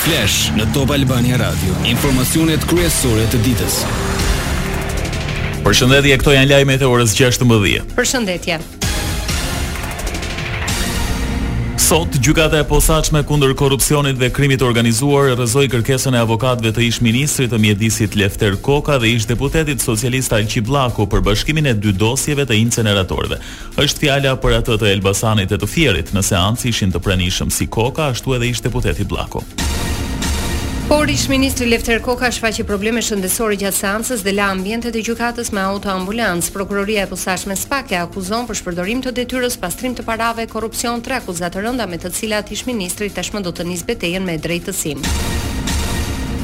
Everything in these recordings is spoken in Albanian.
Flash në Top Albania Radio, informacionet kryesore të ditës. Përshëndetje, këto janë lajmet e orës 16. Përshëndetje. Sot, gjykata e posaçme kundër korrupsionit dhe krimit të organizuar rrëzoi kërkesën e avokatëve të ish-ministrit të Mjedisit Lefter Koka dhe ish-deputetit socialist Alqi Bllako për bashkimin e dy dosjeve të inceneratorëve. Është fjala për atë të Elbasanit e të Fierit, në seancë ishin të pranishëm si Koka, ashtu edhe ish-deputeti Bllako. Por ish-ministri Lefter Koka shfaqi probleme shëndetësore gjatë seancës dhe la ambientet e gjykatës me autoambulancë. Prokuroria e Posaçme SPAK e akuzon për shpërdorim të detyrës, pastrim të parave, korrupsion tre akuza të rënda me të cilat Ish-ministri tashmë do të nisë betejën me drejtësinë.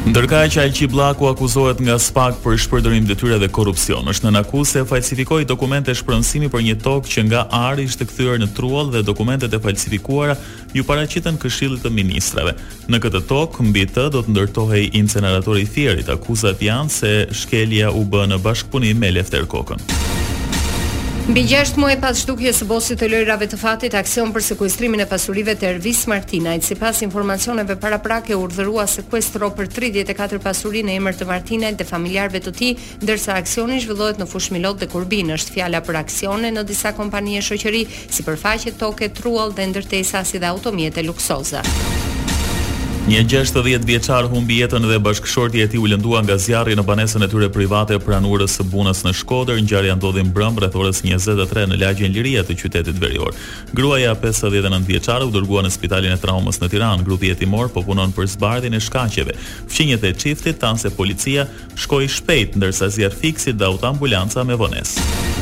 Ndërkaq, Alqi Bllako akuzohet nga SPAK për shpërdorim detyre dhe korrupsion. Është nën akuzë se falsifikoi dokumente shpronësimi për një tokë që nga arë ishte kthyer në truall dhe dokumentet e falsifikuara iu paraqitën Këshillit të Ministrave. Në këtë tokë, mbi të do të ndërtohej inceneratori i Fierit. Akuzat janë se Shkelja u bë në bashkëpunim me Lefter Kokën. Mbi gjashtë muaj pas zhdukjes së bosit të lojërave të fatit, aksion për sekuestrimin e pasurive të Ervis Martinajt, sipas informacioneve paraprake u urdhërua sekuestro për 34 pasuri në emër të Martinajt dhe familjarëve të tij, ndërsa aksioni zhvillohet në Fushë Milot dhe Kurbin, është fjala për aksione në disa kompani e shoqëri Sipërfaqe toke truall dhe ndërtesa si dhe automjete luksoze. Një gjashtëdhjetë vjeçar humbi jetën dhe bashkëshortja e tij u lëndua nga zjarri në banesën e tyre private pranë urës së Bunës në Shkodër. Ngjarja ndodhi mbrëmë rreth orës 23 në lagjen Liria të qytetit verior. Gruaja 59 vjeçare u dërgua në spitalin e traumës në Tiranë. Grupi hetimor po punon për zbardhjen e shkaqeve. Fqinjët e çiftit thanë se policia shkoi shpejt, ndërsa zjarrfikësit dhe autoambulanca me vonesë.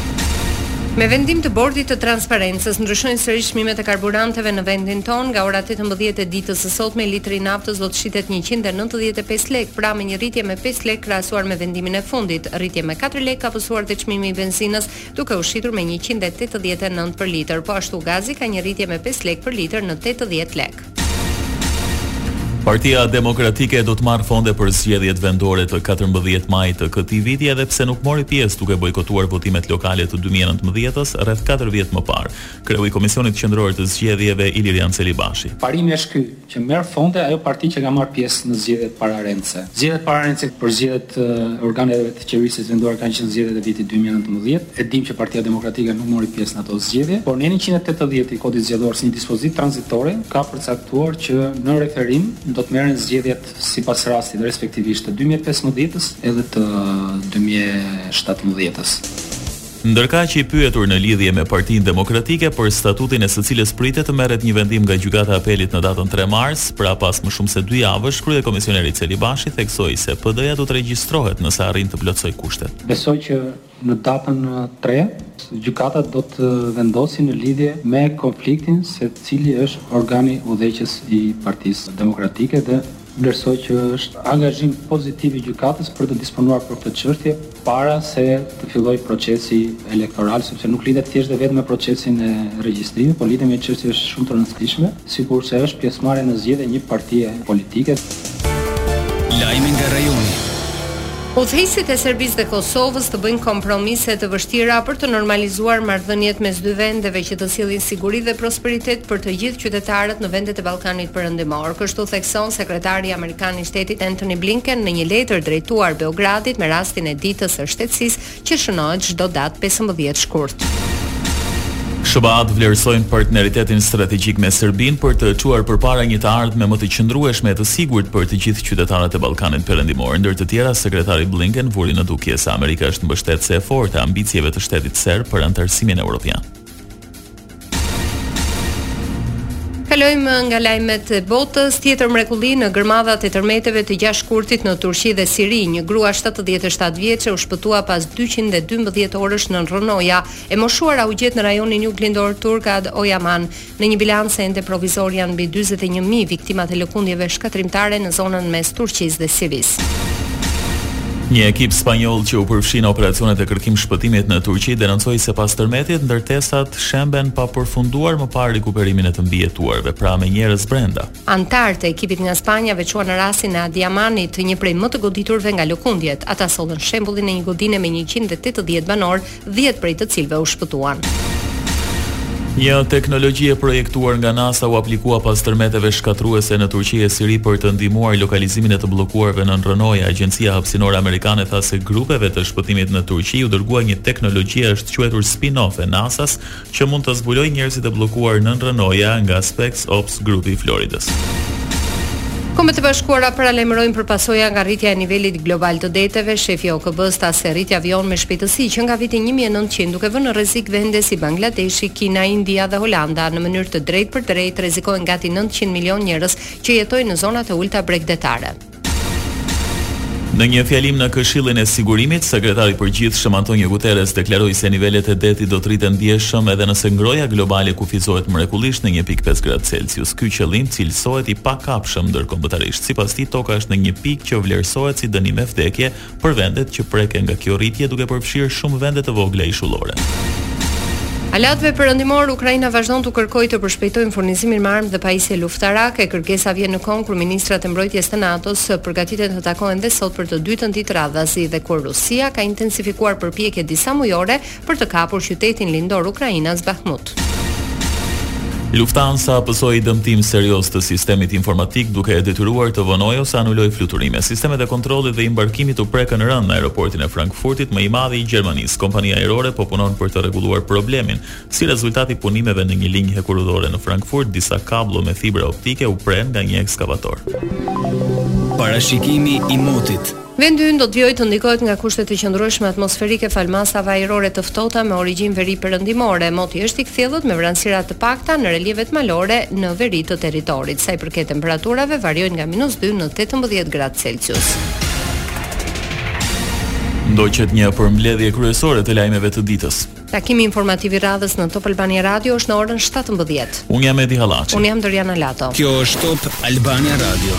Me vendim të Bordit të Transparencës, ndryshojnë sërish çmimet e karburanteve në vendin tonë. Nga ora tetëmbëdhjetë e ditës së sotme, litri i naftës do të shitet njëqind e nëntëdhjetë e pesë lekë, pra me një rritje me pesë lekë krahasuar me vendimin e fundit. Rritje me katër lekë ka pësuar dhe çmimi i benzinës, duke u shitur me njëqind e tetëdhjetë e nëntë për litër. Po ashtu, gazi ka një rritje me pesë lekë për litër në tetëdhjetë lekë. Partia Demokratike do të marrë fonde për zgjedhjet vendore të katërmbëdhjetë maj të këtij viti edhe pse nuk mori pjesë duke bojkotuar votimet lokale të dy mijë e nëntëmbëdhjetës rreth katër vjet më parë. Kreu i Komisionit Qendror të Zgjedhjeve, Ilirjan Celibashi. Parimi është ky, që merr fonde ajo parti që ka marrë pjesë në zgjedhjet pararendëse. Zgjedhjet pararendëse për zgjedhjet e organeve të qeverisjes vendore kanë qenë zgjedhjet e vitit dy mijë e nëntëmbëdhjetë. E dimë që Partia Demokratike nuk mori pjesë në ato zgjedhje, por neni njëqind e tetëdhjetë i Kodit Zgjedhor si një dispozitë tranzitore ka përcaktuar që në referim do të merren zgjedhjet sipas rastit, respektivisht të dy mijë e pesëmbëdhjetës edhe të dy mijë e shtatëmbëdhjetës. Ndërkaq, i pyetur në lidhje me Partinë Demokratike për statutin e së cilës pritet të merret një vendim nga Gjykata e Apelit në datën tre mars, pra pas më shumë se dy javësh, kryekomisioneri Celibashi theksoi se PD-ja do të regjistrohet nëse arrin të plotësojë kushtet. Besoj që Në datën tre, gjykata do të vendosë në lidhje me konfliktin se cili është organi udhëheqës i Partisë Demokratike dhe vlerësoj që është angazhim pozitiv i gjykatës për të disponuar për këtë çështje para se të fillojë procesi elektoral, sepse nuk lidhet thjesht dhe vetëm me procesin e regjistrimit, por lidhet me çështje shumë të rëndësishme. Sikurse është pjesëmarrja në zgjedhje e një partie politike. Lajme nga rajoni. Udhëheqësit e Serbisë dhe Kosovës të bëjnë kompromise të vështira për të normalizuar marrëdhëniet mes dy vendeve që të sjellin siguri dhe prosperitet për të gjithë qytetarët në vendet e Ballkanit Perëndimor, kështu thekson sekretari amerikan i Shtetit Antony Blinken në një letër drejtuar Beogradit me rastin e Ditës së Shtetësisë që shënohet çdo datë pesëmbëdhjetë shkurt. SHBA-të vlerësojnë partneritetin strategjik me Serbinë për të çuar përpara një të ardhme më të qëndrueshme e të sigurt për të gjithë qytetarët e Ballkanit Perëndimor. Ndër të tjera, sekretari Blinken vuri në dukje se Amerika është mbështetëse e fortë e ambicieve të shtetit serb për anëtarësimin evropian. Kalojmë nga lajmet e botës, tjetër mrekulli në gërmadhat e tërmeteve të 6 shkurtit në Turqi dhe Siri, një grua 77 vjeçe u shpëtua pas 212 orësh nën rrënoja. E moshuara u gjet në rajonin juglindor turk Adiyaman. Në një bilanc ende provizor janë mbi 41000 viktimat e lëkundjeve shkatërrimtare në zonën mes Turqisë dhe Sirisë. Një ekip spanjoll që u përfshi në operacionet e kërkim-shpëtimit në Turqi denoncoi se pas tërmetit ndërtesat shemben pa përfunduar më parë rikuperimin e të mbijetuarve, pra me njerëz brenda. Anëtarë të ekipit nga Spanja veçuan rastin e Adiamanit, një prej më të goditurve nga lëkundjet. Ata sollën shembullin e një godine me 180 banorë dhjetë prej të cilëve u shpëtuan. Një teknologji e projektuar nga NASA u aplikua pas tërmeteve shkatërruese në Turqi e Siri për të ndihmuar lokalizimin e të bllokuarve nën rrënoja. Agjencia Hapësinore Amerikane tha se grupeve të shpëtimit në Turqi u dërgua një teknologji e ashtuquajtur spin-off e NASA-s që mund të zbulojë njerëzit e bllokuar nën rrënoja nga SpecOps grupi i Floridës. Kombet e Bashkuara paralajmërojnë për pasoja nga rritja e nivelit global të deteve, shefi i OKB-së tha se rritja vijon me shpejtësi që nga viti një mijë e nëntëqind, duke vënë në rrezik vende si Bangladeshi, Kina, India dhe Holanda, në mënyrë të drejtpërdrejtë rrezikojnë gati nëntëqind milionë njerëz që jetojnë në zonat e ulëta bregdetare. Në një fjalim në Këshillin e Sigurimit, sekretari i përgjithshëm Antonio Guterres deklaroi se nivelet e detit do të rriten ndjeshëm edhe nëse ngrohja globale kufizohet mrekullisht në 1.5 gradë Celsius. Ky qëllim cilësohet i pakapshëm ndërkombëtarisht. Sipas tij, Toka është në një pikë që vlerësohet si dënim me vdekje për vendet që preken nga kjo rritje duke përfshirë shumë vende të vogla ishullore. Aleatëve perëndimorë Ukraina vazhdon t'u kërkojë të përshpejtojnë furnizimin me armë dhe pajisje luftarake. Kërkesa vjen në kohën kur ministrat e mbrojtjes të NATO-s përgatiten të takohen dhe sot për të dytën ditë radhazi dhe kur Rusia ka intensifikuar përpjekjet disamujore për të kapur qytetin lindor ukrainas Bakhmut. Lufthansa pësoi dëmtim serioz të sistemit informatik duke e detyruar të vonojë ose anulojë fluturime. Sistemet e kontrollit dhe imbarkimit u prekën rëndë në aeroportin e Frankfurtit, më i madhi i Gjermanisë. Kompania ajrore po punon për të rregulluar problemin. Si rezultat i punimeve në një linjë hekurudhore në Frankfurt, disa kabllo me fibra optike u prenë nga një ekskavator. Parashikimi i motit. Vendi ynë do të vijojë të ndikohet nga kushtet e qëndrueshme atmosferike falë masave ajrore të ftohta me origjinë veriperëndimore. Moti është i kthjellët me vranësira të pakta në relievet malore në veri të territorit. Sa i përket temperaturave, variojnë nga minus dy në tetëmbëdhjetë gradë Celsius. Ndoqët një përmbledhje kryesore të lajmeve të ditës. Takimi informativ i radhës në Top Albania Radio është në orën 17. Unë jam Edi Hallaçi. Unë jam Doriana Lato. Kjo është Top Albania Radio.